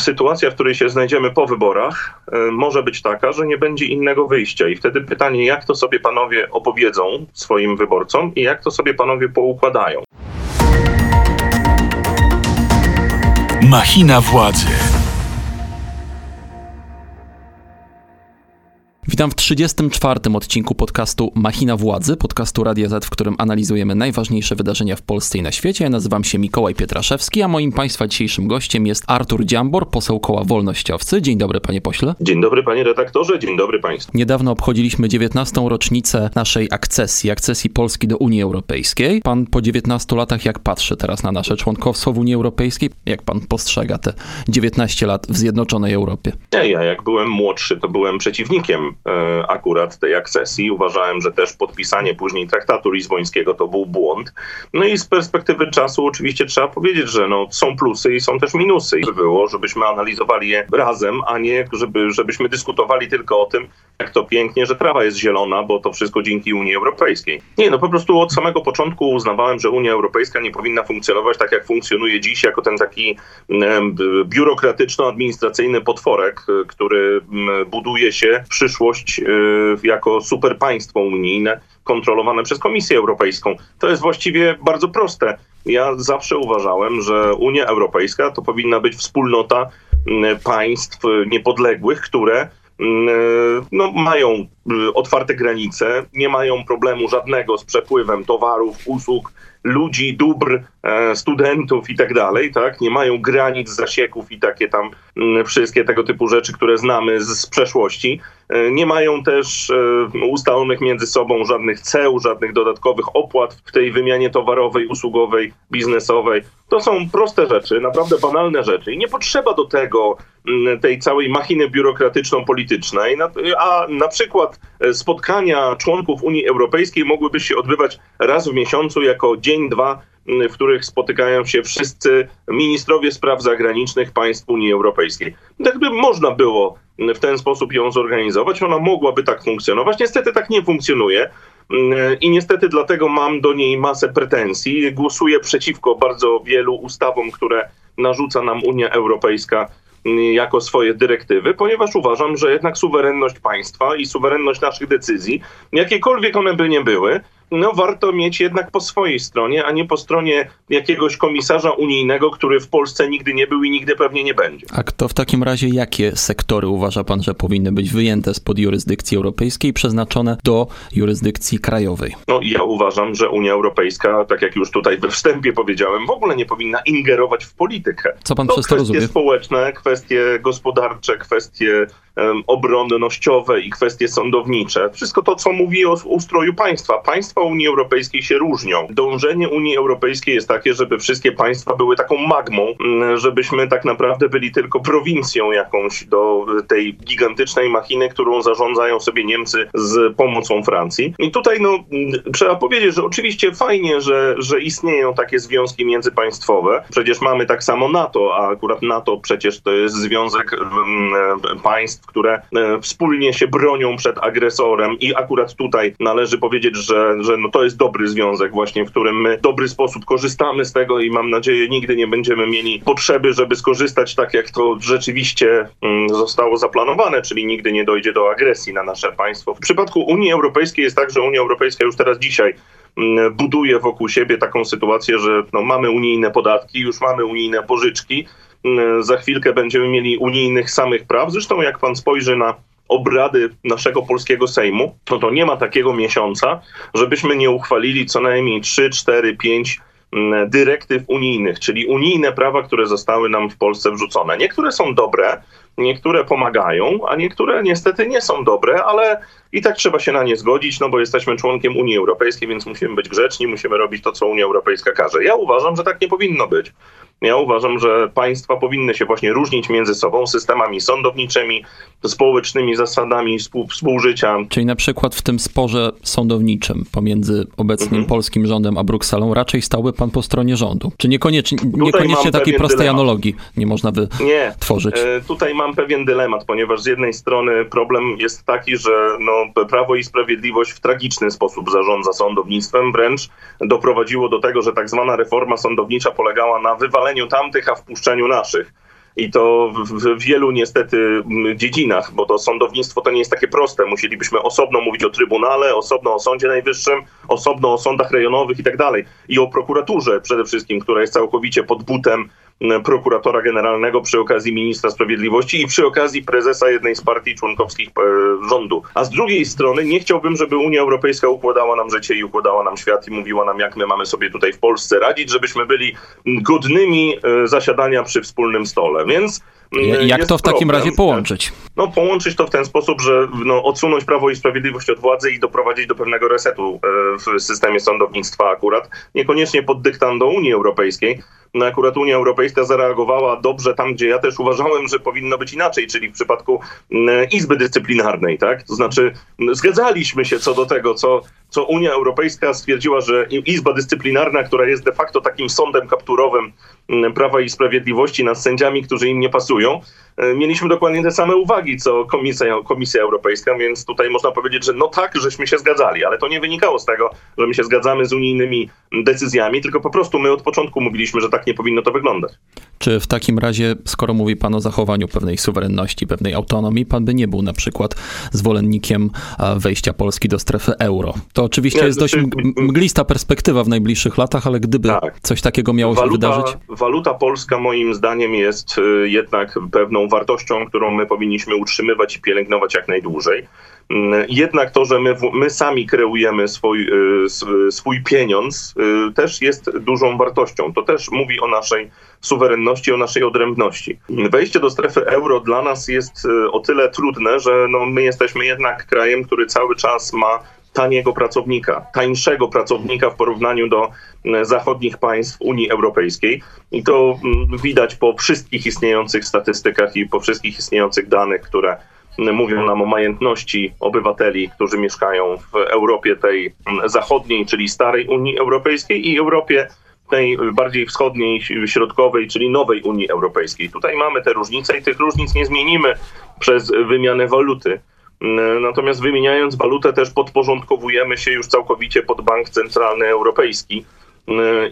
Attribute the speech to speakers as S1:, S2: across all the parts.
S1: sytuacja, w której się znajdziemy po wyborach, e, może być taka, że nie będzie innego wyjścia. I wtedy pytanie, jak to sobie panowie opowiedzą swoim wyborcom i jak to sobie panowie poukładają.
S2: Machina władzy. Witam w 34. odcinku podcastu Machina Władzy, podcastu Radia Z, w którym analizujemy najważniejsze wydarzenia w Polsce i na świecie. Ja nazywam się Mikołaj Pietraszewski, a moim Państwa dzisiejszym gościem jest Artur Dziambor, poseł koła Wolnościowcy. Dzień dobry, panie pośle.
S1: Dzień dobry, panie redaktorze, dzień dobry państwu.
S2: Niedawno obchodziliśmy 19. rocznicę naszej akcesji, akcesji Polski do Unii Europejskiej. Pan po 19 latach jak patrzy teraz na nasze członkostwo w Unii Europejskiej? Jak pan postrzega te 19 lat w Zjednoczonej Europie?
S1: Ja, ja jak byłem młodszy, to byłem przeciwnikiem akurat tej akcesji. Uważałem, że też podpisanie później traktatu lizbońskiego to był błąd. No i z perspektywy czasu oczywiście trzeba powiedzieć, że no, są plusy i są też minusy. I było, żebyśmy analizowali je razem, a nie żeby, żebyśmy dyskutowali tylko o tym, jak to pięknie, że trawa jest zielona, bo to wszystko dzięki Unii Europejskiej. Nie, no po prostu od samego początku uznawałem, że Unia Europejska nie powinna funkcjonować tak, jak funkcjonuje dziś, jako ten taki biurokratyczno-administracyjny potworek, który buduje się w przyszłość y, jako superpaństwo unijne kontrolowane przez Komisję Europejską. To jest właściwie bardzo proste. Ja zawsze uważałem, że Unia Europejska to powinna być wspólnota państw niepodległych, które e, no, mają y, otwarte granice, nie mają problemu żadnego z przepływem towarów, usług, ludzi, dóbr, e, studentów i tak dalej, tak? Nie mają granic, zasieków i takie tam mm, wszystkie tego typu rzeczy, które znamy z, z przeszłości. E, nie mają też ustalonych między sobą żadnych ceł, żadnych dodatkowych opłat w tej wymianie towarowej, usługowej, biznesowej. To są proste rzeczy, naprawdę banalne rzeczy i nie potrzeba do tego tej całej machiny biurokratyczno-politycznej, a na przykład e, spotkania członków Unii Europejskiej mogłyby się odbywać raz w miesiącu jako dzień, dwa, mm, w których spotykają się wszyscy ministrowie spraw zagranicznych państw Unii Europejskiej. Tak by można było w ten sposób ją zorganizować, ona mogłaby tak funkcjonować. Niestety tak nie funkcjonuje. I niestety dlatego mam do niej masę pretensji. Głosuję przeciwko bardzo wielu ustawom, które narzuca nam Unia Europejska jako swoje dyrektywy, ponieważ uważam, że jednak suwerenność państwa i suwerenność naszych decyzji, jakiekolwiek one by nie były, no warto mieć jednak po swojej stronie, a nie po stronie jakiegoś komisarza unijnego, który w Polsce nigdy nie był i nigdy pewnie nie będzie.
S2: A kto w takim razie, jakie sektory uważa pan, że powinny być wyjęte spod jurysdykcji europejskiej i przeznaczone do jurysdykcji krajowej?
S1: No ja uważam, że Unia Europejska, tak jak już tutaj we wstępie powiedziałem, w ogóle nie powinna ingerować w politykę.
S2: Co pan to przez to rozumie?
S1: Kwestie społeczne, kwestie gospodarcze, kwestie obronnościowe i kwestie sądownicze. Wszystko to, co mówi o ustroju państwa. Państwa Unii Europejskiej się różnią. Dążenie Unii Europejskiej jest takie, żeby wszystkie państwa były taką magmą, mm, żebyśmy tak naprawdę byli tylko prowincją jakąś do tej gigantycznej machiny, którą zarządzają sobie Niemcy z pomocą Francji. I tutaj no, mm, trzeba powiedzieć, że oczywiście fajnie, że, że istnieją takie związki międzypaństwowe. Przecież mamy tak samo NATO, a akurat NATO przecież to jest związek mm, państw, które e, wspólnie się bronią przed agresorem i akurat tutaj należy powiedzieć, że, że no to jest dobry związek właśnie, w którym my w dobry sposób korzystamy z tego i mam nadzieję nigdy nie będziemy mieli potrzeby, żeby skorzystać tak, jak to rzeczywiście mm, zostało zaplanowane, czyli nigdy nie dojdzie do agresji na nasze państwo. W przypadku Unii Europejskiej jest tak, że Unia Europejska już teraz dzisiaj mm, buduje wokół siebie taką sytuację, że no, mamy unijne podatki, już mamy unijne pożyczki, Mm, za chwilkę będziemy mieli unijnych samych praw. Zresztą jak pan spojrzy na obrady naszego polskiego Sejmu, no to nie ma takiego miesiąca, żebyśmy nie uchwalili co najmniej 3, 4, 5 dyrektyw unijnych, czyli unijne prawa, które zostały nam w Polsce wrzucone. Niektóre są dobre, niektóre pomagają, a niektóre niestety nie są dobre, ale i tak trzeba się na nie zgodzić, no bo jesteśmy członkiem Unii Europejskiej, więc musimy być grzeczni, musimy robić to, co Unia Europejska każe. Ja uważam, że tak nie powinno być. Ja uważam, że państwa powinny się właśnie różnić między sobą systemami sądowniczymi, społecznymi zasadami współżycia.
S2: Czyli na przykład w tym sporze sądowniczym pomiędzy obecnym mhm. polskim rządem a Brukselą raczej stałby pan po stronie rządu? Czy niekoniecznie, niekoniecznie takiej prostej dylemat. analogii nie można wytworzyć? Nie,
S1: e, tutaj mam pewien dylemat, ponieważ z jednej strony problem jest taki, że no, Prawo i Sprawiedliwość w tragiczny sposób zarządza sądownictwem, wręcz doprowadziło do tego, że tak zwana reforma sądownicza polegała na wywaleniu tamtych, a wpuszczeniu naszych. I to w wielu niestety dziedzinach, bo to sądownictwo to nie jest takie proste. Musielibyśmy osobno mówić o Trybunale, osobno o Sądzie Najwyższym, osobno o sądach rejonowych i tak dalej. I o prokuraturze przede wszystkim, która jest całkowicie pod butem prokuratora generalnego przy okazji ministra sprawiedliwości i przy okazji prezesa jednej z partii członkowskich e, rządu. A z drugiej strony nie chciałbym, żeby Unia Europejska układała nam życie i układała nam świat i mówiła nam, jak my mamy sobie tutaj w Polsce radzić, żebyśmy byli godnymi e, zasiadania przy wspólnym stole. Więc
S2: jak to w takim problem. razie połączyć?
S1: No, połączyć to w ten sposób, że no, odsunąć Prawo i Sprawiedliwość od władzy i doprowadzić do pewnego resetu e, w systemie sądownictwa akurat, niekoniecznie pod dyktando Unii Europejskiej, no akurat Unia Europejska zareagowała dobrze tam, gdzie ja też uważałem, że powinno być inaczej, czyli w przypadku Izby Dyscyplinarnej, tak? To znaczy zgadzaliśmy się co do tego, co, co Unia Europejska stwierdziła, że Izba Dyscyplinarna, która jest de facto takim sądem kapturowym Prawa i Sprawiedliwości nad sędziami, którzy im nie pasują, e, mieliśmy dokładnie te same uwagi, co Komisja, Komisja Europejska, więc tutaj można powiedzieć, że no tak, żeśmy się zgadzali, ale to nie wynikało z tego, że my się zgadzamy z unijnymi decyzjami, tylko po prostu my od początku mówiliśmy, że tak nie powinno to wyglądać.
S2: Czy w takim razie, skoro mówi pan o zachowaniu pewnej suwerenności, pewnej autonomii, pan by nie był na przykład zwolennikiem wejścia Polski do strefy euro? To oczywiście nie, jest dość mglista perspektywa w najbliższych latach, ale gdyby tak. coś takiego miało waluta, się wydarzyć?
S1: Waluta polska moim zdaniem jest y, pewną wartością, którą my powinniśmy utrzymywać i pielęgnować jak najdłużej. Mm, jednak to, że my, my sami kreujemy swój, y, swój pieniądz, y, też jest dużą wartością. To też mówi o naszej suwerenności, o naszej odrębności. Wejście do strefy euro dla nas jest y, o tyle trudne, że no, my jesteśmy jednak krajem, który cały czas ma taniego pracownika, tańszego pracownika w porównaniu do zachodnich państw Unii Europejskiej. I to mm, widać po wszystkich istniejących statystykach i po wszystkich istniejących danych, które mówią nam o majętności obywateli, którzy mieszkają w Europie tej zachodniej, czyli starej Unii Europejskiej i Europie tej bardziej wschodniej, środkowej, czyli nowej Unii Europejskiej. Tutaj mamy te różnice i tych różnic nie zmienimy przez wymianę waluty. Natomiast wymieniając walutę też podporządkowujemy się już całkowicie pod Bank Centralny Europejski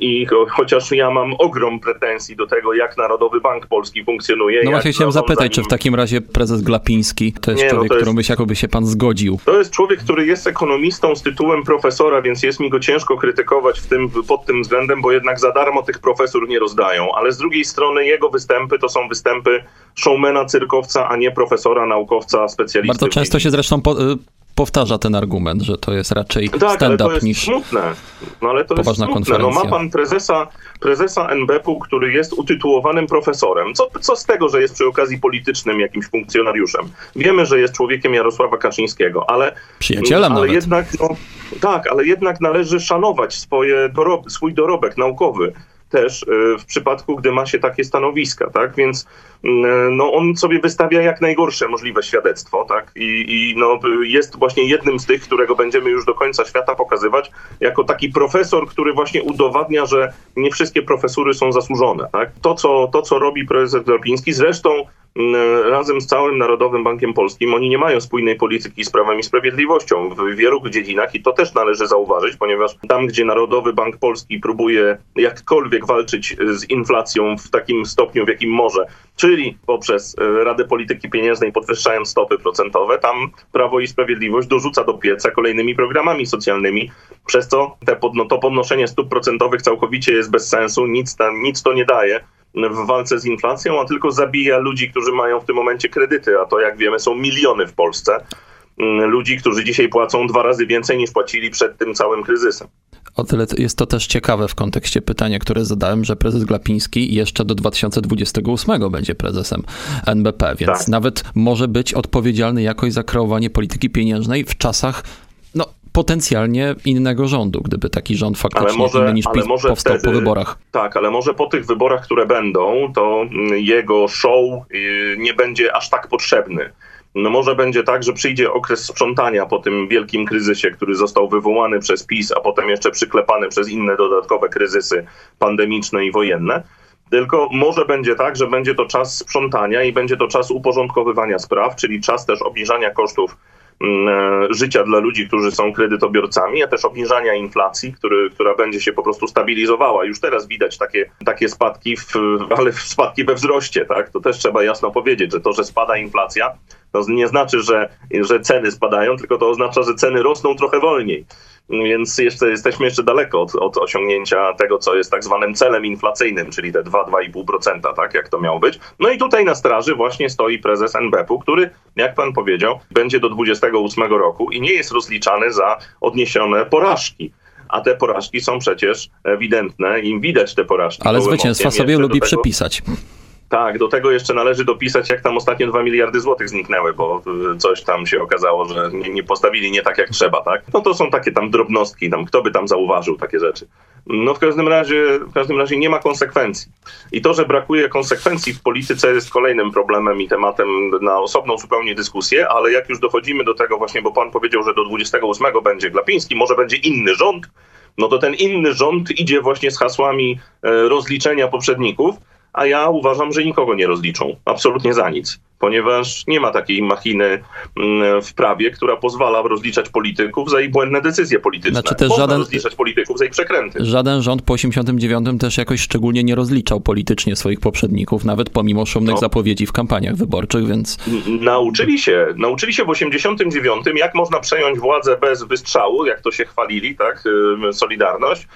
S1: I chociaż ja mam ogrom pretensji do tego, jak Narodowy Bank Polski funkcjonuje.
S2: No właśnie chciałem zapytać, czy w takim razie prezes Glapiński to jest Nie, no człowiek, no to jakoby się pan zgodził?
S1: To jest człowiek, który jest ekonomistą z tytułem profesora, więc jest mi go ciężko krytykować w tym, pod tym względem, bo jednak za darmo tych profesur nie rozdają. Ale z drugiej strony jego występy to są występy showmana, cyrkowca, a nie profesora, naukowca, specjalisty.
S2: Bardzo często się zresztą po, y, powtarza ten argument, że to jest raczej tak, stand-up niż
S1: smutne. No ale to poważna jest smutne. konferencja. No ma pan prezesa, prezesa NBP-u, który jest utytułowanym profesorem. Co, co z tego, że jest przy okazji politycznym jakimś funkcjonariuszem? Wiemy, że jest człowiekiem Jarosława Kaczyńskiego, ale...
S2: Przyjacielem
S1: ale
S2: nawet.
S1: jednak, no, Tak, ale jednak należy szanować swoje dorob, swój dorobek naukowy też e, w przypadku, gdy ma się takie stanowiska, tak? Więc mm, no, on sobie wystawia jak najgorsze możliwe świadectwo, tak? I, I, no, jest właśnie jednym z tych, którego będziemy już do końca świata pokazywać, jako taki profesor, który właśnie udowadnia, że nie wszystkie profesury są zasłużone, tak? To, co, to, co robi prezes Glapiński, zresztą razem z całym Narodowym Bankiem Polskim oni nie mają spójnej polityki z prawem i sprawiedliwością. W wielu dziedzinach i to też należy zauważyć, ponieważ tam, gdzie Narodowy Bank Polski próbuje jakkolwiek walczyć z inflacją w takim stopniu, w jakim może, czyli poprzez e, Radę Polityki Pieniężnej podwyższając stopy procentowe, tam Prawo i Sprawiedliwość dorzuca do pieca kolejnymi programami socjalnymi, przez co te to podnoszenie stóp procentowych całkowicie jest bez sensu, nic, tam, nic to nie daje w walce z inflacją, a tylko zabija ludzi, którzy mają w tym momencie kredyty, a to jak wiemy są miliony w Polsce. Mm, ludzi, którzy dzisiaj płacą dwa razy więcej niż płacili przed tym całym kryzysem.
S2: O tyle jest to też ciekawe w kontekście pytania, które zadałem, że prezes Glapiński jeszcze do 2028 będzie prezesem NBP, więc tak. nawet może być odpowiedzialny jakoś za kreowanie polityki pieniężnej w czasach potencjalnie innego rządu, gdyby taki rząd faktycznie ale może, inny niż PiS może powstał wtedy, po wyborach.
S1: Tak, ale może po tych wyborach, które będą, to mm, jego show y, nie będzie aż tak potrzebny. No może będzie tak, że przyjdzie okres sprzątania po tym wielkim kryzysie, który został wywołany przez PiS, a potem jeszcze przyklepany przez inne dodatkowe kryzysy pandemiczne i wojenne. Tylko może będzie tak, że będzie to czas sprzątania i będzie to czas uporządkowywania spraw, czyli czas też obniżania kosztów życia dla ludzi, którzy są kredytobiorcami, a też obniżania inflacji, który, która będzie się po prostu stabilizowała. Już teraz widać takie, takie spadki, w, ale spadki we wzroście, tak? To też trzeba jasno powiedzieć, że to, że spada inflacja, to nie znaczy, że, że ceny spadają, tylko to oznacza, że ceny rosną trochę wolniej. Więc jeszcze jesteśmy jeszcze daleko od, od, osiągnięcia tego, co jest tak zwanym celem inflacyjnym, czyli te 2-2,5%, tak jak to miało być. No i tutaj na straży właśnie stoi prezes NBP-u, który, jak pan powiedział, będzie do 28 roku i nie jest rozliczany za odniesione porażki a te porażki są przecież ewidentne i widać te porażki.
S2: Ale zwycięstwa sobie lubi tego... przypisać.
S1: Tak, do tego jeszcze należy dopisać, jak tam ostatnie 2 miliardy złotych zniknęły, bo y, coś tam się okazało, że nie, nie, postawili nie tak jak trzeba, tak? No to są takie tam drobnostki, tam kto by tam zauważył takie rzeczy. No w każdym razie, w każdym razie nie ma konsekwencji. I to, że brakuje konsekwencji w polityce jest kolejnym problemem i tematem na osobną zupełnie dyskusję, ale jak już dochodzimy do tego właśnie, bo pan powiedział, że do 28 będzie Glapiński, może będzie inny rząd, no to ten inny rząd idzie właśnie z hasłami e, rozliczenia poprzedników, a ja uważam, że nikogo nie rozliczą. Absolutnie za nic ponieważ nie ma takiej machiny mm, w prawie, która pozwala rozliczać polityków za ich błędne decyzje polityczne. Znaczy też Można żaden, rozliczać polityków za ich przekręty.
S2: Żaden rząd po 89 też jakoś szczególnie nie rozliczał politycznie swoich poprzedników, nawet pomimo szumnych no. zapowiedzi w kampaniach wyborczych, więc...
S1: Nauczyli się, nauczyli się w 89 jak można przejąć władzę bez wystrzału, jak to się chwalili, tak, Solidarność,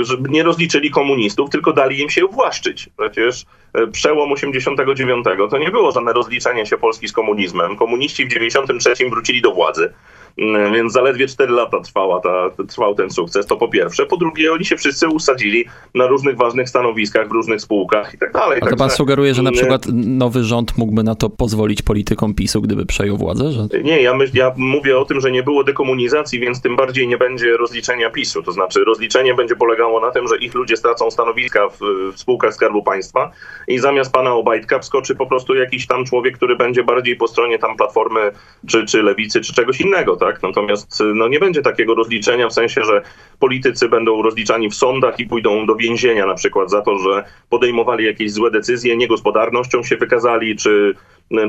S1: żeby nie rozliczyli komunistów, tylko dali im się uwłaszczyć. Przecież e, przełom 89 to nie było żadne rozliczenie się Polski z komunizmem. Komuniści w 93 wrócili do władzy. Mm, więc zaledwie 4 lata trwała ta, trwał ten sukces, to po pierwsze. Po drugie, oni się wszyscy usadzili na różnych ważnych stanowiskach, w różnych spółkach i tak dalej.
S2: A to pan sugeruje, że na przykład nowy rząd mógłby na to pozwolić politykom PiSu, gdyby przejął władzę? Że...
S1: Nie, ja, myśl, ja mówię o tym, że nie było dekomunizacji, więc tym bardziej nie będzie rozliczenia PiSu. To znaczy rozliczenie będzie polegało na tym, że ich ludzie stracą stanowiska w, w spółkach Skarbu Państwa i zamiast pana Obajtka wskoczy po prostu jakiś tam człowiek, który będzie bardziej po stronie tam Platformy czy, czy Lewicy, czy czegoś innego tak? Natomiast no, nie będzie takiego rozliczenia w sensie, że politycy będą rozliczani w sądach i pójdą do więzienia na przykład za to, że podejmowali jakieś złe decyzje, niegospodarnością się wykazali, czy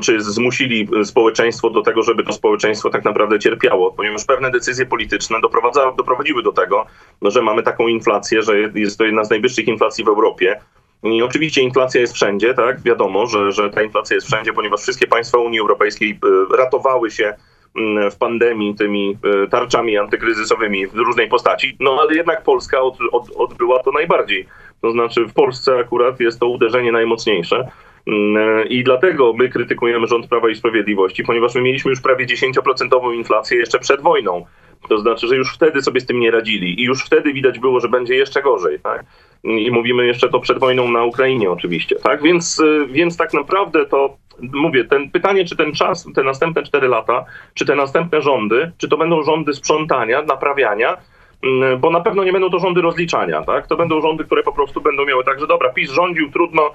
S1: czy zmusili społeczeństwo do tego, żeby to społeczeństwo tak naprawdę cierpiało, ponieważ pewne decyzje polityczne doprowadziły do tego, że mamy taką inflację, że jest to jedna z najwyższych inflacji w Europie. I oczywiście inflacja jest wszędzie, tak? Wiadomo, że, że ta inflacja jest wszędzie, ponieważ wszystkie państwa Unii Europejskiej ratowały się w pandemii tymi e, tarczami antykryzysowymi w różnej postaci, no ale jednak Polska od, od, odbyła to najbardziej. To znaczy w Polsce akurat jest to uderzenie najmocniejsze. Mm, e, I dlatego my krytykujemy rząd Prawa i Sprawiedliwości, ponieważ my mieliśmy już prawie 10% inflację jeszcze przed wojną. To znaczy, że już wtedy sobie z tym nie radzili i już wtedy widać było, że będzie jeszcze gorzej. Tak? I mówimy jeszcze to przed wojną na Ukrainie oczywiście. Tak? Więc, e, więc tak naprawdę to mówię, ten pytanie, czy ten czas, te następne 4 lata, czy te następne rządy, czy to będą rządy sprzątania, naprawiania, mm, bo na pewno nie będą to rządy rozliczania, tak? To będą rządy, które po prostu będą miały tak, że dobra, PiS rządził, trudno,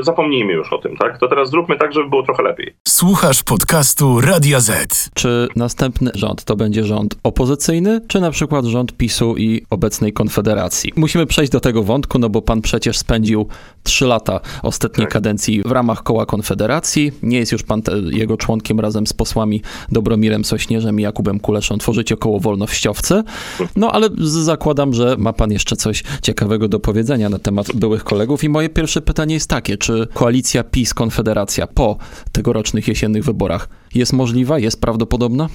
S1: zapomnijmy już o tym, tak? To teraz zróbmy tak, żeby było trochę lepiej.
S2: Słuchasz podcastu Radia Z. Czy następny rząd to będzie rząd opozycyjny, czy na przykład rząd PiSu i obecnej Konfederacji? Musimy przejść do tego wątku, no bo pan przecież spędził trzy lata ostatniej tak. kadencji w ramach koła Konfederacji. Nie jest już pan te, jego członkiem razem z posłami Dobromirem Sośnierzem i Jakubem Kuleszą. Tworzycie koło Wolnościowcy. No ale zakładam, że ma pan jeszcze coś ciekawego do powiedzenia na temat byłych kolegów. I moje pierwsze pytanie jest takie, czy koalicja PiS-Konfederacja po tegorocznych jesiennych wyborach jest możliwa, jest prawdopodobna?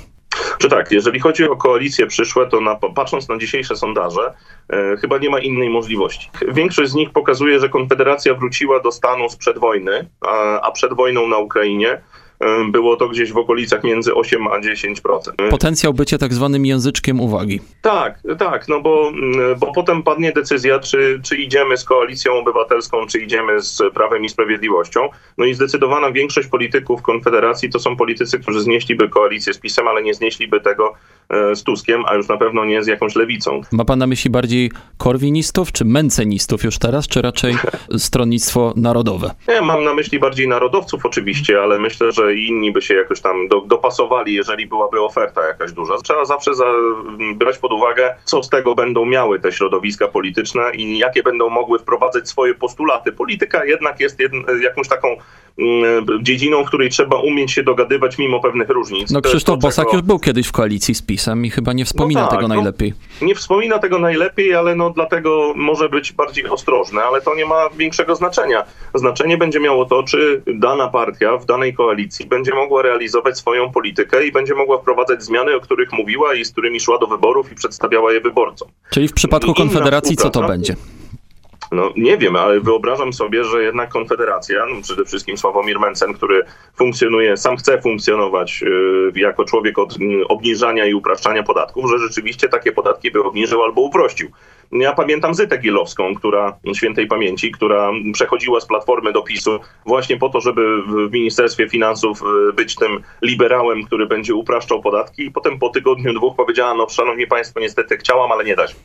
S1: Czy tak, jeżeli chodzi o koalicje przyszłe, to na, patrząc na dzisiejsze sondaże, e, chyba nie ma innej możliwości. Większość z nich pokazuje, że Konfederacja wróciła do stanu sprzed wojny, a, a przed wojną na Ukrainie było to gdzieś w okolicach między 8 a 10%.
S2: Potencjał bycia tak zwanym języczkiem uwagi.
S1: Tak, tak, no bo, bo potem padnie decyzja, czy, czy idziemy z koalicją obywatelską, czy idziemy z Prawem i Sprawiedliwością. No i zdecydowana większość polityków Konfederacji to są politycy, którzy znieśliby koalicję z PiSem, ale nie znieśliby tego e, z Tuskiem, a już na pewno nie z jakąś lewicą.
S2: Ma pan na myśli bardziej korwinistów czy mencenistów już teraz, czy raczej stronnictwo narodowe?
S1: Nie, mam na myśli bardziej narodowców oczywiście, ale myślę, że inni by się jakoś tam do, dopasowali, jeżeli byłaby oferta jakaś duża. Trzeba zawsze za, brać pod uwagę, co z tego będą miały te środowiska polityczne i jakie będą mogły wprowadzać swoje postulaty. Polityka jednak jest jakąś taką mm, dziedziną, w której trzeba umieć się dogadywać mimo pewnych różnic.
S2: No Krzysztof to, Bosak czego... już był kiedyś w koalicji z PiSem i chyba nie wspomina no tak, tego no, najlepiej.
S1: No, nie wspomina tego najlepiej, ale no dlatego może być bardziej ostrożny, ale to nie ma większego znaczenia. Znaczenie będzie miało to, czy dana partia w danej koalicji będzie mogła realizować swoją politykę i będzie mogła wprowadzać zmiany, o których mówiła i z którymi szła do wyborów i przedstawiała je wyborcom.
S2: Czyli w przypadku Konfederacji co to będzie?
S1: No nie wiem, ale wyobrażam sobie, że jednak Konfederacja, no przede wszystkim Sławomir Mencen, który funkcjonuje, sam chce funkcjonować yy, jako człowiek od yy, obniżania i upraszczania podatków, że rzeczywiście takie podatki by obniżył albo uprościł. Ja pamiętam Zytę Gilowską, która, świętej pamięci, która przechodziła z Platformy do PiSu właśnie po to, żeby w Ministerstwie Finansów y, być tym liberałem, który będzie upraszczał podatki i potem po tygodniu, dwóch powiedziała, no szanowni państwo, niestety chciałam, ale nie da się.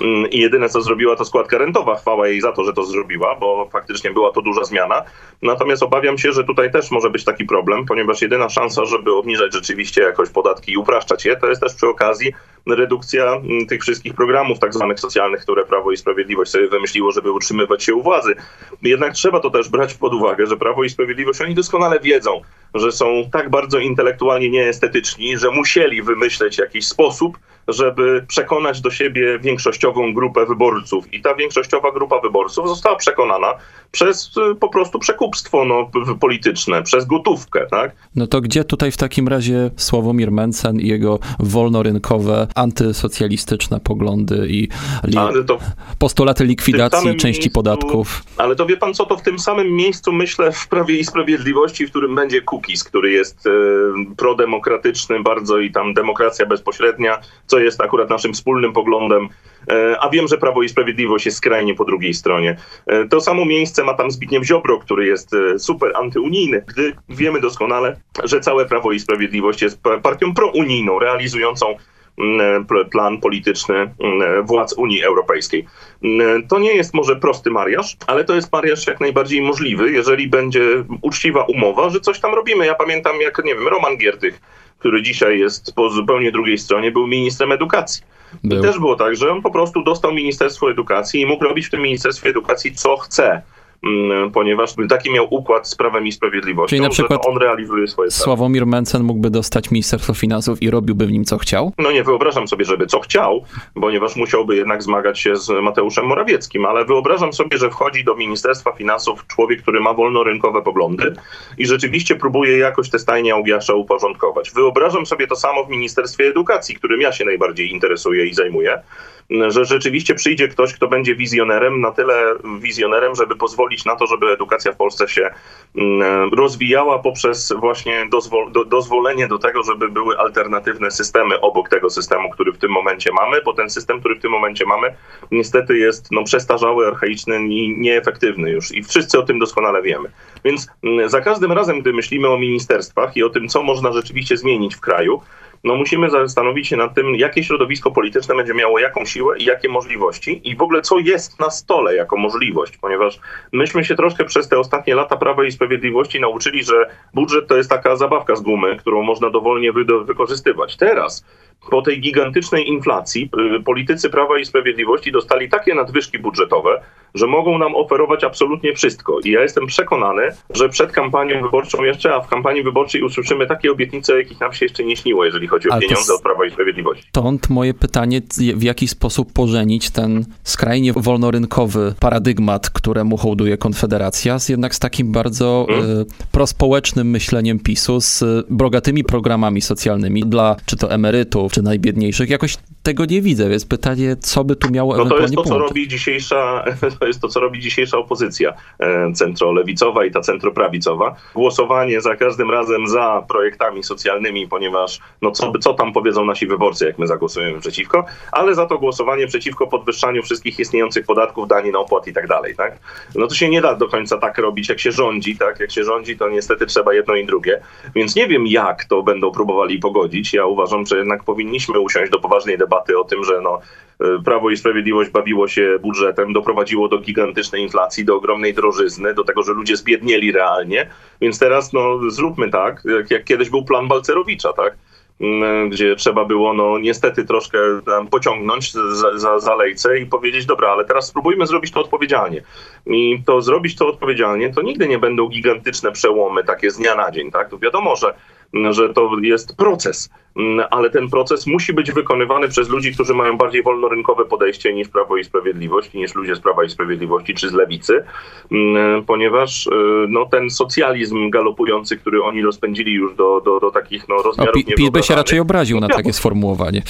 S1: Mm, i jedyne co zrobiła to składka rentowa. Chwała jej za to, że to zrobiła, bo faktycznie była to duża zmiana. Natomiast obawiam się, że tutaj też może być taki problem, ponieważ jedyna szansa, żeby obniżać rzeczywiście jakoś podatki i upraszczać je, to jest też przy okazji redukcja mm, tych wszystkich programów tak zwanych socjalnych, które Prawo i Sprawiedliwość sobie wymyśliło, żeby utrzymywać się u władzy. Jednak trzeba to też brać pod uwagę, że Prawo i Sprawiedliwość, oni doskonale wiedzą, że są tak bardzo intelektualnie nieestetyczni, że musieli wymyśleć jakiś sposób, żeby przekonać do siebie większościową grupę wyborców. I ta większościowa grupa wyborców została przekonana przez y, po prostu przekupstwo no, polityczne, przez gotówkę. Tak?
S2: No to gdzie tutaj w takim razie Sławomir Mencen i jego wolnorynkowe, antysocjalistyczne poglądy i li postulaty likwidacji części miejscu, podatków?
S1: Ale to wie pan co, to w tym samym miejscu myślę w Prawie i Sprawiedliwości, w którym będzie Kukiz, który jest e, prodemokratyczny bardzo i tam demokracja bezpośrednia, co jest akurat naszym wspólnym poglądem. E, a wiem, że Prawo i Sprawiedliwość jest skrajnie po drugiej stronie. E, to samo miejsce ma tam Zbigniew Ziobro, który jest e, super antyunijny, gdy wiemy doskonale, że całe Prawo i Sprawiedliwość jest partią prounijną, realizującą plan polityczny mm, władz Unii Europejskiej. Mm, to nie jest może prosty mariaż, ale to jest mariaż jak najbardziej możliwy, jeżeli będzie uczciwa umowa, że coś tam robimy. Ja pamiętam, jak nie wiem, Roman Giertych, który dzisiaj jest po zupełnie drugiej stronie, był ministrem edukacji. Był. I też było tak, że on po prostu dostał Ministerstwo Edukacji i mógł robić w tym Ministerstwie Edukacji co chce. Mm, ponieważ taki miał układ z Prawem i Sprawiedliwością,
S2: Czyli na przykład
S1: on realizuje swoje
S2: Sławomir Mencen mógłby dostać Ministerstwo Finansów i robiłby w nim co chciał?
S1: No nie wyobrażam sobie, żeby co chciał, ponieważ musiałby jednak zmagać się z Mateuszem Morawieckim, ale wyobrażam sobie, że wchodzi do Ministerstwa Finansów człowiek, który ma wolnorynkowe poglądy i rzeczywiście próbuje jakoś te stajnie Augiasza uporządkować. Wyobrażam sobie to samo w Ministerstwie Edukacji, którym ja się najbardziej interesuję i zajmuję że rzeczywiście przyjdzie ktoś, kto będzie wizjonerem, na tyle wizjonerem, żeby pozwolić na to, żeby edukacja w Polsce się mm, rozwijała poprzez właśnie dozwol do, dozwolenie do tego, żeby były alternatywne systemy obok tego systemu, który w tym momencie mamy, bo ten system, który w tym momencie mamy, niestety jest no, przestarzały, archaiczny i nieefektywny już i wszyscy o tym doskonale wiemy. Więc mm, za każdym razem, gdy myślimy o ministerstwach i o tym, co można rzeczywiście zmienić w kraju, no musimy zastanowić się nad tym, jakie środowisko polityczne będzie miało jaką siłę i jakie możliwości i w ogóle co jest na stole jako możliwość, ponieważ myśmy się troszkę przez te ostatnie lata Prawa i Sprawiedliwości nauczyli, że budżet to jest taka zabawka z gumy, którą można dowolnie wy wykorzystywać. Teraz po tej gigantycznej inflacji y, politycy Prawa i Sprawiedliwości dostali takie nadwyżki budżetowe, że mogą nam oferować absolutnie wszystko. I ja jestem przekonany, że przed kampanią wyborczą jeszcze, a w kampanii wyborczej usłyszymy takie obietnice, jakich nam się jeszcze nie śniło, jeżeli chodzi o Ale pieniądze od Prawa i Sprawiedliwości.
S2: Stąd moje pytanie, w jaki sposób pożenić ten skrajnie wolnorynkowy paradygmat, któremu hołduje Konfederacja, z jednak z takim bardzo hmm? y, prospołecznym myśleniem PiSu, z bogatymi programami socjalnymi dla czy to emerytów, czy najbiedniejszych. Jakoś tego nie widzę, więc pytanie, co by tu miało
S1: no to jest to, co robi dzisiejsza, to jest to, co robi dzisiejsza opozycja e, centrolewicowa i ta centroprawicowa. Głosowanie za każdym razem za projektami socjalnymi, ponieważ no co, co tam powiedzą nasi wyborcy, jak my zagłosujemy przeciwko, ale za to głosowanie przeciwko podwyższaniu wszystkich istniejących podatków, danin, opłat i tak dalej, tak? No to się nie da do końca tak robić, jak się rządzi, tak? Jak się rządzi, to niestety trzeba jedno i drugie. Więc nie wiem, jak to będą próbowali pogodzić. Ja uważam, że jednak powinniśmy usiąść do poważnej debaty o tym, że no, e, Prawo i Sprawiedliwość bawiło się budżetem, doprowadziło do gigantycznej inflacji, do ogromnej drożyzny, do tego, że ludzie zbiednieli realnie. Więc teraz no, zróbmy tak, jak, jak kiedyś był plan Balcerowicza, tak? gdzie trzeba było no niestety troszkę pociągnąć za, za, za i powiedzieć, dobra, ale teraz spróbujmy zrobić to odpowiedzialnie. I to zrobić to odpowiedzialnie, to nigdy nie będą gigantyczne przełomy takie z dnia na dzień, tak? To wiadomo, że że to jest proces, ale ten proces musi być wykonywany przez ludzi, którzy mają bardziej wolnorynkowe podejście niż Prawo i Sprawiedliwość, niż ludzie z Prawa i Sprawiedliwości czy z Lewicy, ponieważ y, no, ten socjalizm galopujący, który oni rozpędzili już do, do, do takich no, rozmiarów
S2: no, PiS by się raczej obraził na takie sformułowanie.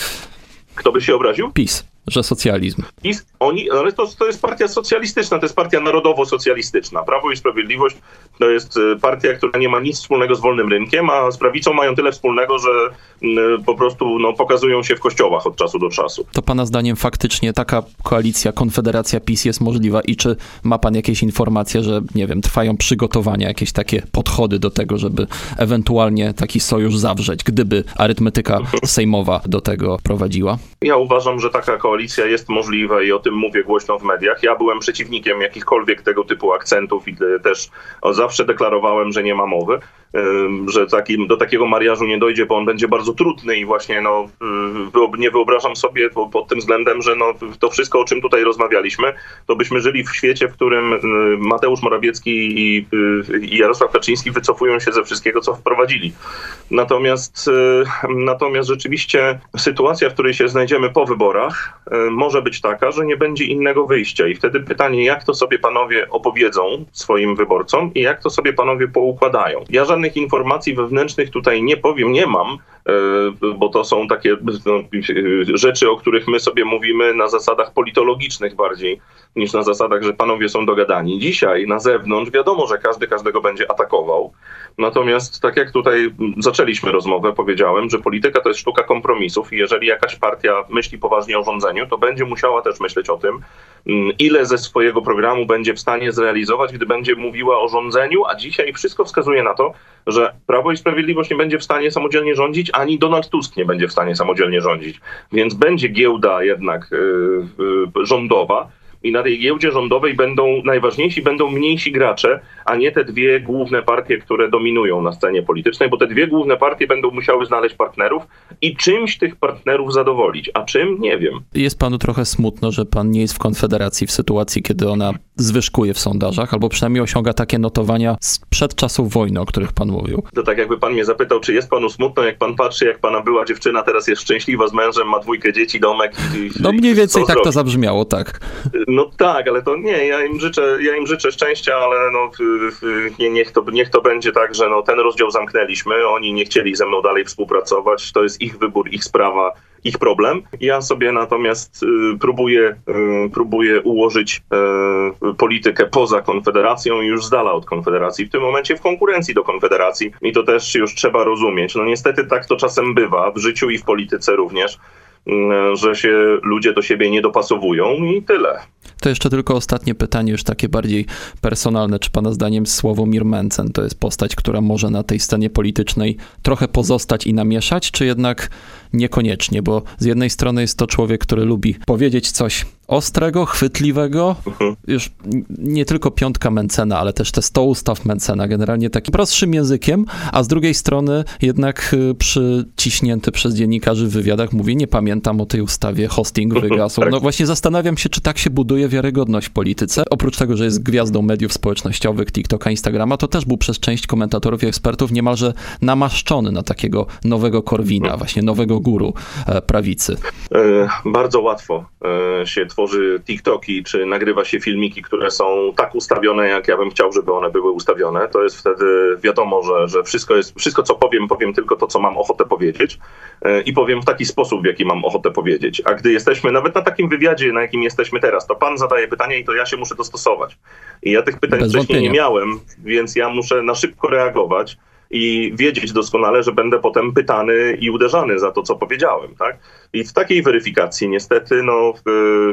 S1: Kto by się obraził?
S2: PiS że socjalizm.
S1: I oni, ale to, to jest partia socjalistyczna, to jest partia narodowo-socjalistyczna. Prawo i Sprawiedliwość to jest y, partia, która nie ma nic wspólnego z wolnym rynkiem, a z prawicą mają tyle wspólnego, że y, po prostu no, pokazują się w kościołach od czasu do czasu.
S2: To pana zdaniem faktycznie taka koalicja, konfederacja PiS jest możliwa i czy ma pan jakieś informacje, że nie wiem, trwają przygotowania, jakieś takie podchody do tego, żeby ewentualnie taki sojusz zawrzeć, gdyby arytmetyka sejmowa do tego prowadziła?
S1: Ja uważam, że taka koalicja jest możliwa i o tym mówię głośno w mediach. Ja byłem przeciwnikiem jakichkolwiek tego typu akcentów i też zawsze deklarowałem, że nie ma mowy że taki, do takiego mariażu nie dojdzie, bo on będzie bardzo trudny i właśnie no, nie wyobrażam sobie pod tym względem, że no, to wszystko, o czym tutaj rozmawialiśmy, to byśmy żyli w świecie, w którym Mateusz Morawiecki i, i Jarosław Kaczyński wycofują się ze wszystkiego, co wprowadzili. Natomiast, natomiast rzeczywiście sytuacja, w której się znajdziemy po wyborach, może być taka, że nie będzie innego wyjścia. I wtedy pytanie, jak to sobie panowie opowiedzą swoim wyborcom i jak to sobie panowie poukładają. Ja żadnych informacji wewnętrznych tutaj nie powiem, nie mam, bo to są takie no, rzeczy, o których my sobie mówimy na zasadach politologicznych bardziej niż na zasadach, że panowie są dogadani. Dzisiaj na zewnątrz wiadomo, że każdy każdego będzie atakował. Natomiast tak jak tutaj zaczęliśmy rozmowę, powiedziałem, że polityka to jest sztuka kompromisów i jeżeli jakaś partia myśli poważnie o rządzeniu, to będzie musiała też myśleć o tym, mm, ile ze swojego programu będzie w stanie zrealizować, gdy będzie mówiła o rządzeniu, a dzisiaj wszystko wskazuje na to, że Prawo i Sprawiedliwość nie będzie w stanie samodzielnie rządzić, ani Donald Tusk nie będzie w stanie samodzielnie rządzić. Więc będzie giełda jednak yy, yy, rządowa, i na tej giełdzie rządowej będą najważniejsi, będą mniejsi gracze, a nie te dwie główne partie, które dominują na scenie politycznej, bo te dwie główne partie będą musiały znaleźć partnerów i czymś tych partnerów zadowolić, a czym nie wiem.
S2: Jest panu trochę smutno, że pan nie jest w Konfederacji w sytuacji, kiedy ona zwyżkuje w sondażach, albo przynajmniej osiąga takie notowania sprzed czasów wojny, o których pan mówił.
S1: To tak jakby pan mnie zapytał, czy jest panu smutno, jak pan patrzy, jak pana była dziewczyna teraz jest szczęśliwa z mężem, ma dwójkę dzieci, domek. I,
S2: no mniej więcej tak to zabrzmiało, tak.
S1: No tak, ale to nie, ja im życzę, ja im życzę szczęścia, ale no, nie, niech, to, niech to będzie tak, że no, ten rozdział zamknęliśmy, oni nie chcieli ze mną dalej współpracować, to jest ich wybór, ich sprawa, ich problem. Ja sobie natomiast y, próbuję, y, próbuję ułożyć y, politykę poza Konfederacją i już z dala od Konfederacji, w tym momencie w konkurencji do Konfederacji i to też już trzeba rozumieć. No niestety tak to czasem bywa, w życiu i w polityce również, że się ludzie do siebie nie dopasowują i tyle.
S2: To jeszcze tylko ostatnie pytanie, już takie bardziej personalne. Czy pana zdaniem Sławomir Mencen to jest postać, która może na tej scenie politycznej trochę pozostać i namieszać, czy jednak niekoniecznie? Bo z jednej strony jest to człowiek, który lubi powiedzieć coś ostrego, chwytliwego, mhm. już nie tylko piątka Mencena, ale też te 100 ustaw Mencena, generalnie takim prostszym językiem, a z drugiej strony jednak y, przyciśnięty przez dziennikarzy w wywiadach mówi, nie pamiętam o tej ustawie, hosting wygasł. Tak. No właśnie zastanawiam się, czy tak się buduje wiarygodność w polityce. Oprócz tego, że jest gwiazdą mediów społecznościowych, TikToka, Instagrama, to też był przez część komentatorów i ekspertów niemalże namaszczony na takiego nowego Korwina, właśnie nowego guru e, prawicy.
S1: E, bardzo łatwo e, się tworzy TikToki, czy nagrywa się filmiki, które są tak ustawione, jak ja bym chciał, żeby one były ustawione. To jest wtedy wiadomo, że, że wszystko, jest, wszystko, co powiem, powiem tylko to, co mam ochotę powiedzieć i powiem w taki sposób, w jaki mam ochotę powiedzieć. A gdy jesteśmy nawet na takim wywiadzie, na jakim jesteśmy teraz, to pan zadaje pytanie i to ja się muszę dostosować. I ja tych pytań Bez wcześniej wątpienia. nie miałem, więc ja muszę na szybko reagować i wiedzieć doskonale, że będę potem pytany i uderzany za to, co powiedziałem, tak? I w takiej weryfikacji niestety no,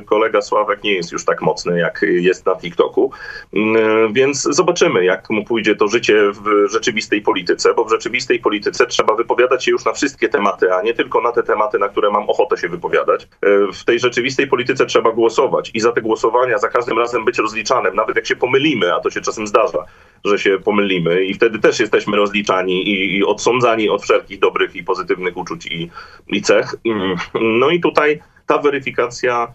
S1: kolega Sławek nie jest już tak mocny, jak jest na TikToku, mm, więc zobaczymy, jak mu pójdzie to życie w rzeczywistej polityce, bo w rzeczywistej polityce trzeba wypowiadać się już na wszystkie tematy, a nie tylko na te tematy, na które mam ochotę się wypowiadać. E, w tej rzeczywistej polityce trzeba głosować i za te głosowania za każdym razem być rozliczanym, nawet jak się pomylimy, a to się czasem zdarza, że się pomylimy i wtedy też jesteśmy rozliczani i, i odsądzani od wszelkich dobrych i pozytywnych uczuć i, i cech. Mm, no i tutaj ta weryfikacja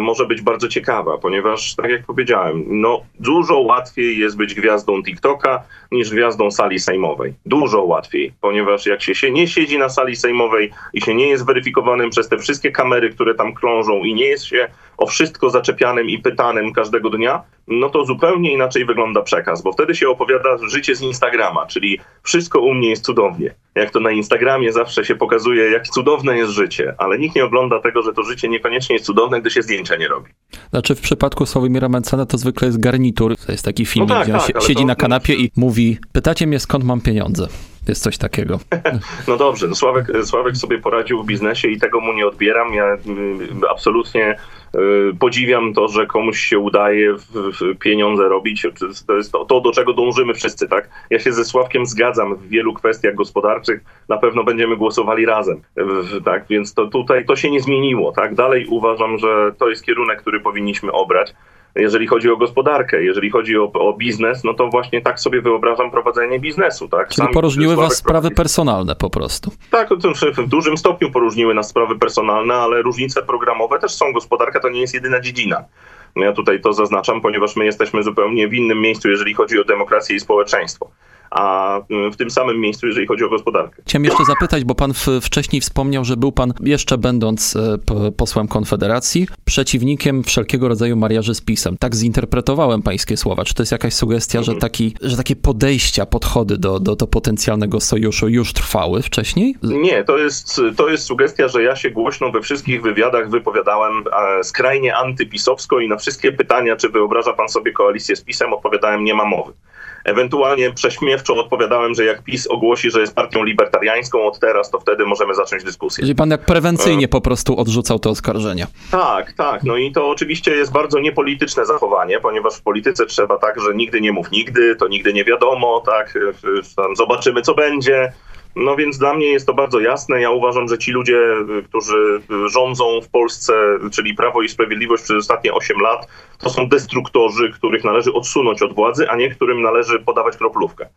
S1: może być bardzo ciekawa, ponieważ, tak jak powiedziałem, no, dużo łatwiej jest być gwiazdą TikToka niż gwiazdą sali sejmowej. Dużo łatwiej, ponieważ jak się, się nie siedzi na sali sejmowej i się nie jest weryfikowanym przez te wszystkie kamery, które tam krążą i nie jest się o wszystko zaczepianym i pytanym każdego dnia, no to zupełnie inaczej wygląda przekaz, bo wtedy się opowiada życie z Instagrama, czyli wszystko u mnie jest cudownie. Jak to na Instagramie zawsze się pokazuje, jak cudowne jest życie, ale nikt nie ogląda tego, że to życie niekoniecznie jest cudowne, gdy się zdjęcia nie robi.
S2: Znaczy w przypadku Sławomira Mencena to zwykle jest garnitur. To jest taki film, no tak, gdzie on tak, siedzi to... na kanapie i mówi, pytacie mnie skąd mam pieniądze. Jest coś takiego.
S1: No dobrze, no Sławek, Sławek sobie poradził w biznesie i tego mu nie odbieram. Ja mm, absolutnie y, podziwiam to, że komuś się udaje pieniądze robić. To jest to, to, do czego dążymy wszyscy, tak? Ja się ze Sławkiem zgadzam w wielu kwestiach gospodarczych. Na pewno będziemy głosowali razem, tak? Więc to tutaj to się nie zmieniło, tak? Dalej uważam, że to jest kierunek, który powinniśmy obrać jeżeli chodzi o gospodarkę, jeżeli chodzi o, o, biznes, no to właśnie tak sobie wyobrażam prowadzenie biznesu. Tak?
S2: Czyli Sam poróżniły was sprawy personalne po prostu.
S1: Tak, w dużym stopniu poróżniły nas sprawy personalne, ale różnice programowe też są. Gospodarka to nie jest jedyna dziedzina. Ja tutaj to zaznaczam, ponieważ my jesteśmy zupełnie w innym miejscu, jeżeli chodzi o demokrację i społeczeństwo a mm, w tym samym miejscu, jeżeli chodzi o gospodarkę.
S2: Chciałem jeszcze zapytać, bo pan wcześniej wspomniał, że był pan, jeszcze będąc e, posłem Konfederacji, przeciwnikiem wszelkiego rodzaju mariaży z PiSem. Tak zinterpretowałem pańskie słowa. Czy to jest jakaś sugestia, mhm. że, taki, że takie podejścia, podchody do, do, do potencjalnego sojuszu już trwały wcześniej?
S1: Nie, to jest, to jest sugestia, że ja się głośno we wszystkich wywiadach wypowiadałem skrajnie antypisowsko i na wszystkie pytania, czy wyobraża pan sobie koalicję z PiSem, odpowiadałem nie ma mowy. Ewentualnie prześmiewczo odpowiadałem, że jak PiS ogłosi, że jest partią libertariańską od teraz, to wtedy możemy zacząć dyskusję.
S2: Czyli pan jak prewencyjnie e... po prostu odrzucał te oskarżenia.
S1: Tak, tak. No i to oczywiście jest bardzo niepolityczne zachowanie, ponieważ w polityce trzeba tak, że nigdy nie mów nigdy, to nigdy nie wiadomo, tak, zobaczymy co będzie. No więc dla mnie jest to bardzo jasne. Ja uważam, że ci ludzie, y, którzy rządzą w Polsce, czyli Prawo i Sprawiedliwość przez ostatnie 8 lat, to są destruktorzy, których należy odsunąć od władzy, a nie którym należy podawać kroplówkę.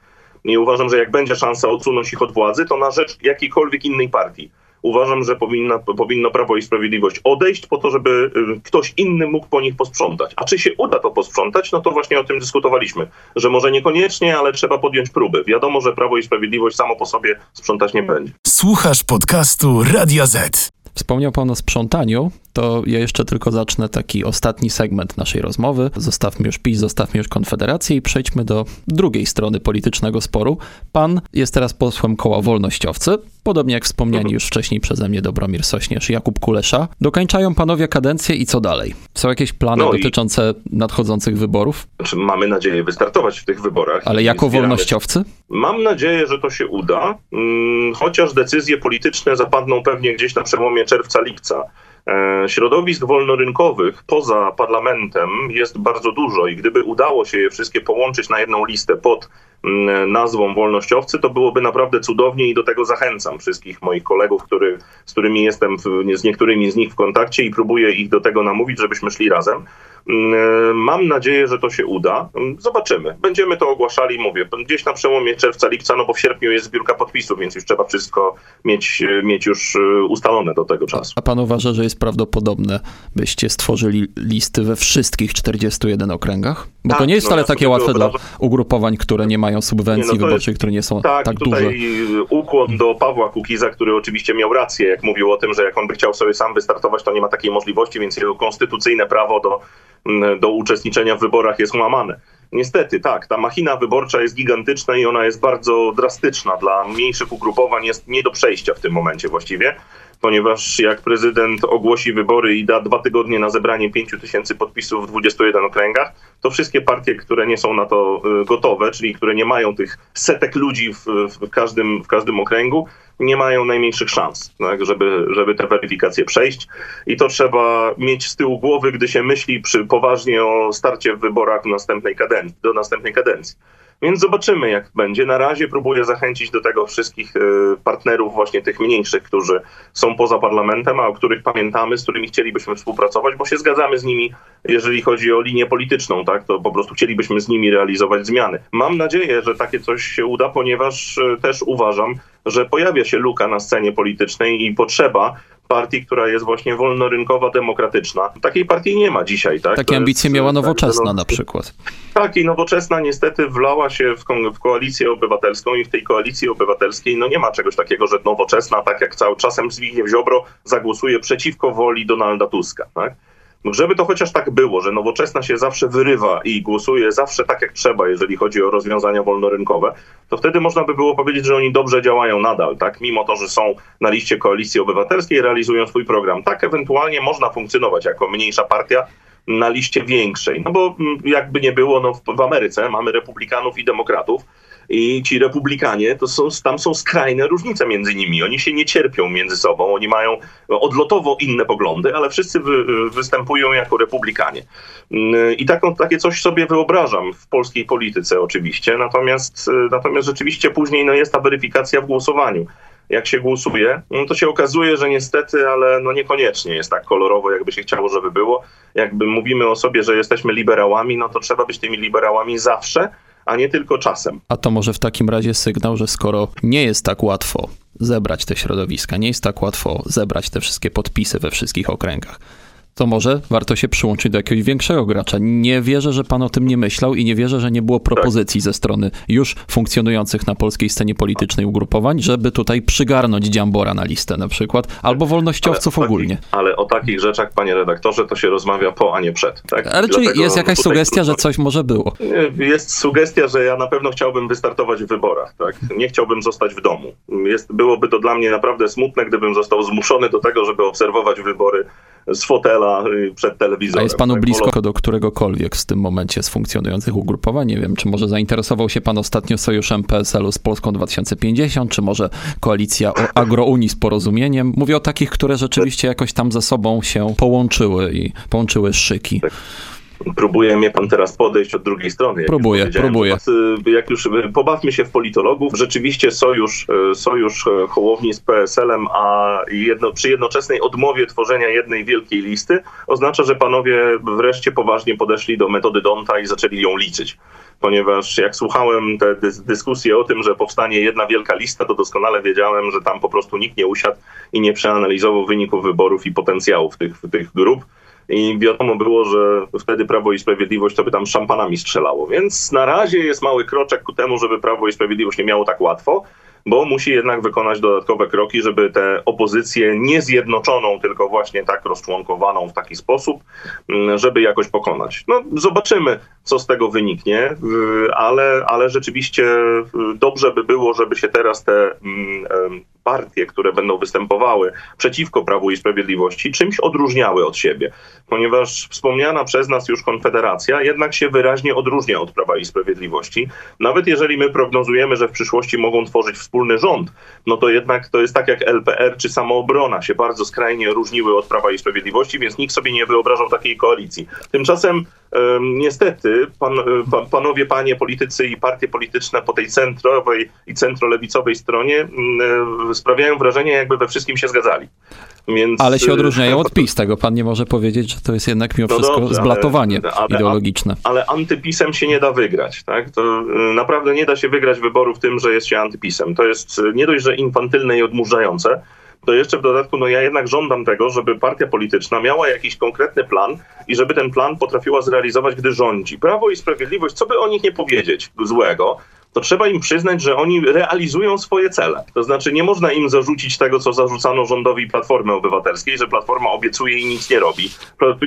S1: I uważam, że jak będzie szansa odsunąć ich od władzy, to na rzecz jakiejkolwiek innej partii uważam, że powinna, powinno Prawo i Sprawiedliwość odejść po to, żeby y, ktoś inny mógł po nich posprzątać. A czy się uda to posprzątać, no to właśnie o tym dyskutowaliśmy, że może niekoniecznie, ale trzeba podjąć próby. Wiadomo, że Prawo i Sprawiedliwość samo po sobie sprzątać nie będzie.
S2: Słuchasz podcastu Radio Z. Wspomniał Pan o sprzątaniu, to ja jeszcze tylko zacznę taki ostatni segment naszej rozmowy. Zostawmy już PiS, zostawmy już Konfederację i przejdźmy do drugiej strony politycznego sporu. Pan jest teraz posłem koła Wolnościowcy, podobnie jak wspomniani już wcześniej przeze mnie Dobromir Sośnierz i Jakub Kulesza. Dokańczają panowie kadencję i co dalej? Są jakieś plany no dotyczące i... nadchodzących wyborów?
S1: Znaczy, mamy nadzieję wystartować w tych wyborach.
S2: Ale jako wolnościowcy?
S1: Mam nadzieję, że to się uda, mm, chociaż decyzje polityczne zapadną pewnie gdzieś na przełomie czerwca-lipca. E, środowisk wolnorynkowych poza parlamentem jest bardzo dużo i gdyby udało się je wszystkie połączyć na jedną listę pod mm, nazwą wolnościowcy, to byłoby naprawdę cudownie i do tego zachęcam wszystkich moich kolegów, który, z którymi jestem w, z niektórymi z nich w kontakcie i próbuję ich do tego namówić, żebyśmy szli razem. Mm, e, mam nadzieję, że to się uda. Mm, zobaczymy. Będziemy to ogłaszali, mówię, gdzieś na przełomie czerwca, lipca, no bo w sierpniu jest zbiórka podpisów, więc już trzeba wszystko mieć, e, mieć już e, ustalone do tego czasu.
S2: A pan uważa, że jest prawdopodobne, byście stworzyli listy we wszystkich 41 okręgach? Bo tak, to nie jest no wcale ja takie łatwe dla ugrupowań, które nie mają subwencji nie, no wyborczej, które nie są tak, tak
S1: tutaj
S2: duże.
S1: ukłon do Pawła Kukiza, który oczywiście miał rację, jak mówił o tym, że jak on by chciał sobie sam wystartować, to nie ma takiej możliwości, więc jego konstytucyjne prawo do do uczestniczenia w wyborach jest łamane. Niestety, tak, ta machina wyborcza jest gigantyczna i ona jest bardzo drastyczna. Dla mniejszych ugrupowań jest nie do przejścia w tym momencie właściwie, ponieważ jak prezydent ogłosi wybory i da dwa tygodnie na zebranie 5 tysięcy podpisów w 21 okręgach, to wszystkie partie, które nie są na to y, gotowe, czyli które nie mają tych setek ludzi w, w każdym, w każdym okręgu, nie mają najmniejszych szans, tak, żeby, żeby te weryfikacje przejść. I to trzeba mieć z tyłu głowy, gdy się myśli przy poważnie o starcie w wyborach następnej kadencji, do następnej kadencji. Więc zobaczymy, jak będzie. Na razie próbuję zachęcić do tego wszystkich e, partnerów, właśnie tych mniejszych, którzy są poza parlamentem, a o których pamiętamy, z którymi chcielibyśmy współpracować, bo się zgadzamy z nimi, jeżeli chodzi o linię polityczną, tak? To po prostu chcielibyśmy z nimi realizować zmiany. Mam nadzieję, że takie coś się uda, ponieważ e, też uważam, że pojawia się luka na scenie politycznej i potrzeba partii, która jest właśnie wolnorynkowa, demokratyczna. Takiej partii nie ma dzisiaj, tak?
S2: Takie ambicje miała nowoczesna na przykład.
S1: Tak, i nowoczesna niestety wlała się w, ko w, koalicję obywatelską i w tej koalicji obywatelskiej no nie ma czegoś takiego, że nowoczesna, tak jak cały czasem Zbigniew Ziobro, zagłosuje przeciwko woli Donalda Tuska, tak? Żeby to chociaż tak było, że nowoczesna się zawsze wyrywa i głosuje zawsze tak jak trzeba, jeżeli chodzi o rozwiązania wolnorynkowe, to wtedy można by było powiedzieć, że oni dobrze działają nadal, tak? Mimo to, że są na liście koalicji obywatelskiej, realizują swój program. Tak ewentualnie można funkcjonować jako mniejsza partia na liście większej. No bo mm, jakby nie było, no w Ameryce mamy republikanów i demokratów i ci republikanie, to są, tam są skrajne różnice między nimi. Oni się nie cierpią między sobą, oni mają odlotowo inne poglądy, ale wszyscy wy, występują jako republikanie. I taką, takie coś sobie wyobrażam w polskiej polityce oczywiście, natomiast, natomiast rzeczywiście później no, jest ta weryfikacja w głosowaniu jak się głosuje, no to się okazuje, że niestety, ale no niekoniecznie jest tak kolorowo, jakby się chciało, żeby było. Jakby mówimy o sobie, że jesteśmy liberałami, no to trzeba być tymi liberałami zawsze, a nie tylko czasem.
S2: A to może w takim razie sygnał, że skoro nie jest tak łatwo zebrać te środowiska, nie jest tak łatwo zebrać te wszystkie podpisy we wszystkich okręgach, to może warto się przyłączyć do jakiegoś większego gracza. Nie wierzę, że pan o tym nie myślał i nie wierzę, że nie było propozycji ze strony już funkcjonujących na polskiej scenie politycznej ugrupowań, żeby tutaj przygarnąć Dziambora na listę na przykład, albo wolnościowców
S1: ale
S2: ogólnie.
S1: ale o takich rzeczach, panie redaktorze, to się rozmawia po, a nie przed. Tak?
S2: Ale czy jest jakaś sugestia, że coś może było?
S1: Jest sugestia, że ja na pewno chciałbym wystartować w wyborach. Tak? Nie chciałbym zostać w domu. Jest, byłoby to dla mnie naprawdę smutne, gdybym został zmuszony do tego, żeby obserwować wybory z fotela y, przed telewizorem.
S2: A jest panu tak, blisko do któregokolwiek z tym momencie z funkcjonujących ugrupowań? Nie wiem, czy może zainteresował się pan ostatnio sojuszem PSL-u z Polską 2050, czy może koalicja agrounii z porozumieniem? Mówię o takich, które rzeczywiście jakoś tam ze sobą się połączyły i połączyły szyki. Tak
S1: próbuje mnie pan teraz podejść od drugiej strony.
S2: Próbuję, próbuję.
S1: Jak już pobawmy się w politologów, rzeczywiście sojusz, e, sojusz Hołowni z PSL-em, a jedno, przy jednoczesnej odmowie tworzenia jednej wielkiej listy oznacza, że panowie wreszcie poważnie podeszli do metody Donta i zaczęli ją liczyć. Ponieważ jak słuchałem te dyskusje o tym, że powstanie jedna wielka lista, to doskonale wiedziałem, że tam po prostu nikt nie usiadł i nie przeanalizował wyników wyborów i potencjałów tych, tych grup i wiadomo było, że wtedy Prawo i Sprawiedliwość to by tam szampanami strzelało. Więc na razie jest mały kroczek ku temu, żeby Prawo i Sprawiedliwość nie miało tak łatwo bo musi jednak wykonać dodatkowe kroki, żeby tę opozycję nie zjednoczoną, tylko właśnie tak rozczłonkowaną w taki sposób, mm, żeby jakoś pokonać. No, zobaczymy, co z tego wyniknie, ale, ale rzeczywiście dobrze by było, żeby się teraz te mm, partie, które będą występowały przeciwko Prawu i Sprawiedliwości, czymś odróżniały od siebie, ponieważ wspomniana przez nas już Konfederacja jednak się wyraźnie odróżnia od Prawa i Sprawiedliwości. Nawet jeżeli my prognozujemy, że w przyszłości mogą tworzyć wspólny rząd, no to jednak to jest tak jak LPR czy samoobrona się bardzo skrajnie różniły od Prawa i Sprawiedliwości, więc nikt sobie nie wyobrażał takiej koalicji. Tymczasem Niestety, pan, pan, panowie, panie politycy i partie polityczne po tej centrowej i centrolewicowej stronie mm, sprawiają wrażenie, jakby we wszystkim się zgadzali.
S2: Więc, ale się odróżniają od PiS, tego pan nie może powiedzieć, że to jest jednak mimo no wszystko dobrze, zblatowanie ale, ale, ideologiczne.
S1: Ale, ale antypisem się nie da wygrać. Tak? To y, naprawdę nie da się wygrać wyborów tym, że jest się antypisem. To jest y, nie dość, że infantylne i odmurzające, to jeszcze w dodatku, no ja jednak żądam tego, żeby partia polityczna miała jakiś konkretny plan i żeby ten plan potrafiła zrealizować, gdy rządzi. Prawo i Sprawiedliwość, co by o nich nie powiedzieć złego, to trzeba im przyznać, że oni realizują swoje cele. To znaczy nie można im zarzucić tego, co zarzucano rządowi Platformy Obywatelskiej, że Platforma obiecuje i nic nie robi.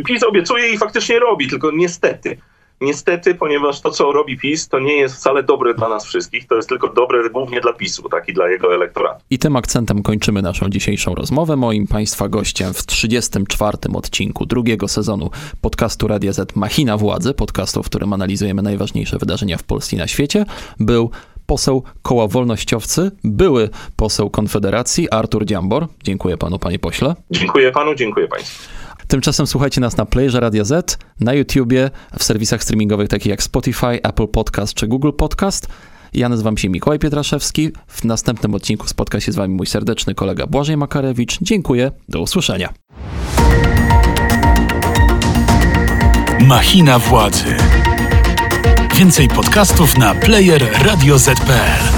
S1: PiS obiecuje i faktycznie robi, tylko niestety Niestety, ponieważ to, co robi PiS, to nie jest wcale dobre dla nas wszystkich, to jest tylko dobre głównie dla PiSu, tak i dla jego elektoratu.
S2: I tym akcentem kończymy naszą dzisiejszą rozmowę. Moim Państwa gościem w 34. odcinku drugiego sezonu podcastu Radia Z Machina Władzy, podcastu, w którym analizujemy najważniejsze wydarzenia w Polsce i na świecie, był poseł Koła Wolnościowcy, były poseł Konfederacji Artur Dziambor. Dziękuję panu, panie pośle.
S1: Dziękuję panu, dziękuję państwu
S2: Tymczasem słuchajcie nas na Playerze Radia Z, na YouTubie, w serwisach streamingowych takich jak Spotify, Apple Podcast czy Google Podcast. Ja nazywam się Mikołaj Pietraszewski. W następnym odcinku spotka się z wami mój serdeczny kolega Błażej Makarewicz. Dziękuję, do usłyszenia.
S3: Machina władzy. Więcej podcastów na player radioz.pl.